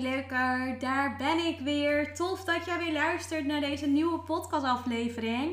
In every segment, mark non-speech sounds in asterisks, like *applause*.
Leuker, daar ben ik weer. Tof dat jij weer luistert naar deze nieuwe podcastaflevering.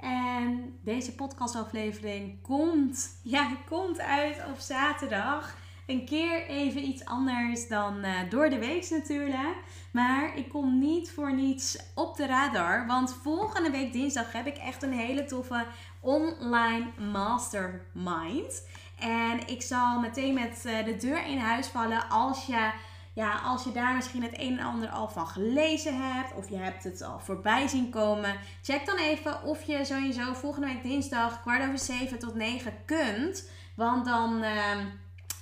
En deze podcastaflevering komt, *laughs* ja, komt uit op zaterdag. Een keer even iets anders dan uh, door de week natuurlijk. Maar ik kom niet voor niets op de radar. Want volgende week dinsdag heb ik echt een hele toffe online mastermind. En ik zal meteen met uh, de deur in huis vallen als je ja, als je daar misschien het een en ander al van gelezen hebt, of je hebt het al voorbij zien komen, check dan even of je sowieso volgende week dinsdag kwart over zeven tot negen kunt. Want dan, uh,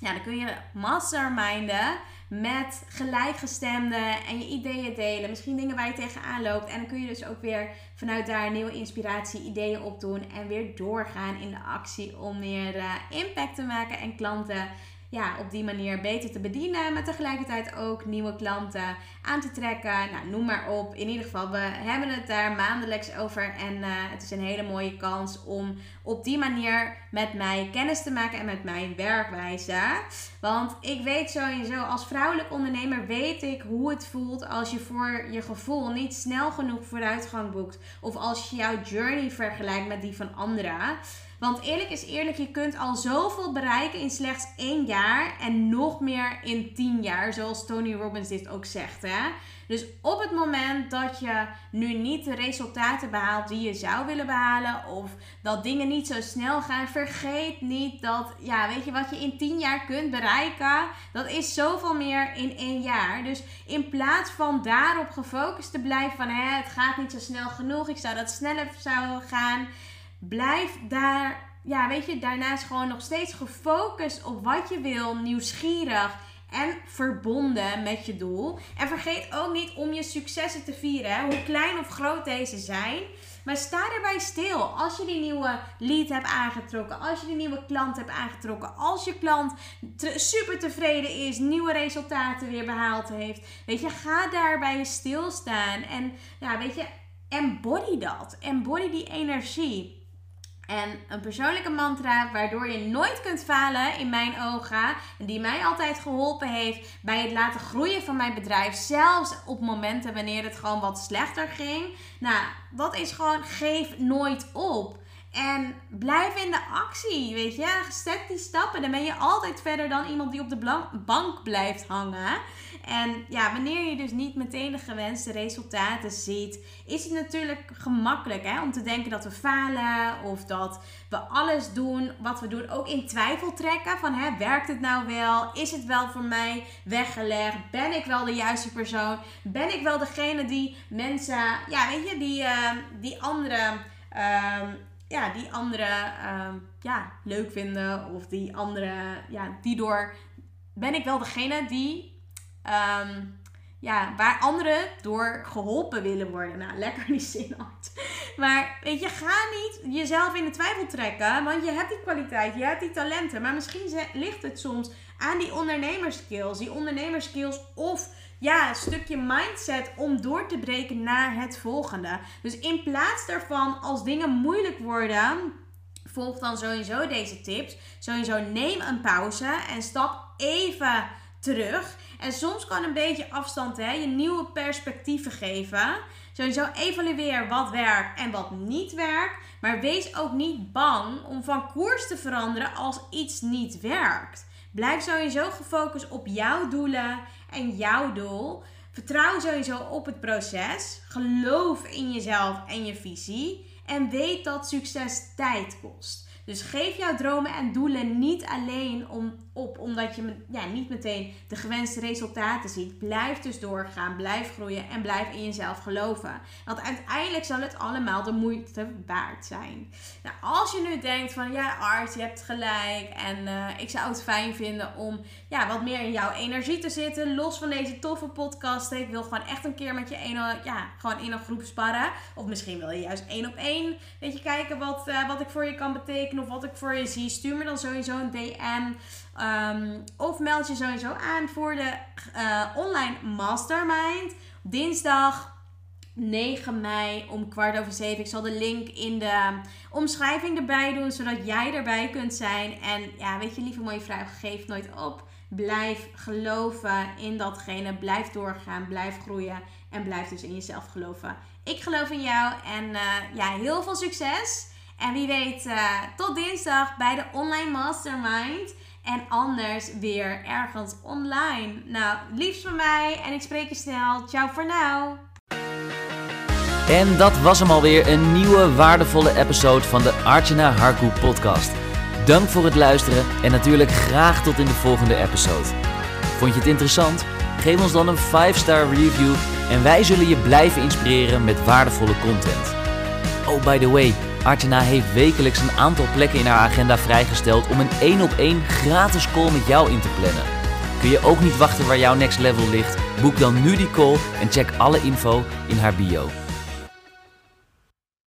ja, dan kun je masterminden met gelijkgestemden en je ideeën delen. Misschien dingen waar je tegenaan loopt. En dan kun je dus ook weer vanuit daar nieuwe inspiratie, ideeën opdoen. En weer doorgaan in de actie om meer uh, impact te maken en klanten ja, op die manier beter te bedienen. Maar tegelijkertijd ook nieuwe klanten aan te trekken. Nou, noem maar op. In ieder geval, we hebben het daar maandelijks over. En uh, het is een hele mooie kans om op die manier met mij kennis te maken en met mijn werkwijze. Want ik weet sowieso, als vrouwelijk ondernemer weet ik hoe het voelt als je voor je gevoel niet snel genoeg vooruitgang boekt. Of als je jouw journey vergelijkt met die van anderen. Want eerlijk is eerlijk, je kunt al zoveel bereiken in slechts één jaar en nog meer in tien jaar, zoals Tony Robbins dit ook zegt. Hè? Dus op het moment dat je nu niet de resultaten behaalt die je zou willen behalen, of dat dingen niet zo snel gaan, vergeet niet dat, ja, weet je wat je in tien jaar kunt bereiken, dat is zoveel meer in één jaar. Dus in plaats van daarop gefocust te blijven van, hè, het gaat niet zo snel genoeg, ik zou dat sneller zou gaan blijf daar, ja, weet je, daarnaast gewoon nog steeds gefocust op wat je wil, nieuwsgierig en verbonden met je doel. En vergeet ook niet om je successen te vieren, hoe klein of groot deze zijn. Maar sta erbij stil. Als je die nieuwe lead hebt aangetrokken, als je die nieuwe klant hebt aangetrokken, als je klant super tevreden is, nieuwe resultaten weer behaald heeft. Weet je, ga daarbij stilstaan. En ja, weet je, embody dat. Embody die energie. En een persoonlijke mantra waardoor je nooit kunt falen in mijn ogen. En die mij altijd geholpen heeft bij het laten groeien van mijn bedrijf. Zelfs op momenten wanneer het gewoon wat slechter ging. Nou, dat is gewoon geef nooit op. En blijf in de actie, weet je. Zet die stappen. Dan ben je altijd verder dan iemand die op de bank blijft hangen. En ja, wanneer je dus niet meteen de gewenste resultaten ziet, is het natuurlijk gemakkelijk hè, om te denken dat we falen of dat we alles doen wat we doen ook in twijfel trekken. Van hè, werkt het nou wel? Is het wel voor mij weggelegd? Ben ik wel de juiste persoon? Ben ik wel degene die mensen, ja, weet je, die, uh, die andere. Uh, ja, die anderen uh, ja, leuk vinden. Of die anderen, ja, die door. Ben ik wel degene die Um, ja, waar anderen door geholpen willen worden. Nou, lekker die zin uit. Maar weet je, ga niet jezelf in de twijfel trekken. Want je hebt die kwaliteit, je hebt die talenten. Maar misschien ligt het soms aan die ondernemerskills. Die ondernemerskills of ja, een stukje mindset om door te breken naar het volgende. Dus in plaats daarvan, als dingen moeilijk worden, volg dan sowieso deze tips. Sowieso neem een pauze en stap even terug. En soms kan een beetje afstand hè, je nieuwe perspectieven geven. Sowieso evalueer wat werkt en wat niet werkt. Maar wees ook niet bang om van koers te veranderen als iets niet werkt. Blijf sowieso gefocust op jouw doelen en jouw doel. Vertrouw sowieso op het proces. Geloof in jezelf en je visie. En weet dat succes tijd kost. Dus geef jouw dromen en doelen niet alleen om op omdat je ja, niet meteen de gewenste resultaten ziet. Blijf dus doorgaan, blijf groeien en blijf in jezelf geloven. Want uiteindelijk zal het allemaal de moeite waard zijn. Nou, als je nu denkt van ja Art, je hebt gelijk en uh, ik zou het fijn vinden om ja, wat meer in jouw energie te zitten. Los van deze toffe podcast. Ik wil gewoon echt een keer met je ene, ja, gewoon in een groep sparren. Of misschien wil je juist één op één. Weet je, kijken wat, uh, wat ik voor je kan betekenen of wat ik voor je zie. Stuur me dan sowieso een DM. Um, of meld je sowieso aan voor de uh, online mastermind. Dinsdag 9 mei om kwart over 7. Ik zal de link in de omschrijving erbij doen, zodat jij erbij kunt zijn. En ja, weet je, lieve mooie vrouw, geef nooit op. Blijf geloven in datgene. Blijf doorgaan. Blijf groeien. En blijf dus in jezelf geloven. Ik geloof in jou. En uh, ja, heel veel succes. En wie weet, uh, tot dinsdag bij de Online Mastermind. En anders weer ergens online. Nou, liefst van mij. En ik spreek je snel. Ciao voor nu. En dat was hem alweer, een nieuwe waardevolle episode van de Archana Harku podcast. Dank voor het luisteren en natuurlijk graag tot in de volgende episode. Vond je het interessant? Geef ons dan een 5-star review en wij zullen je blijven inspireren met waardevolle content. Oh, by the way, Archana heeft wekelijks een aantal plekken in haar agenda vrijgesteld om een 1 op 1 gratis call met jou in te plannen. Kun je ook niet wachten waar jouw next level ligt? Boek dan nu die call en check alle info in haar bio.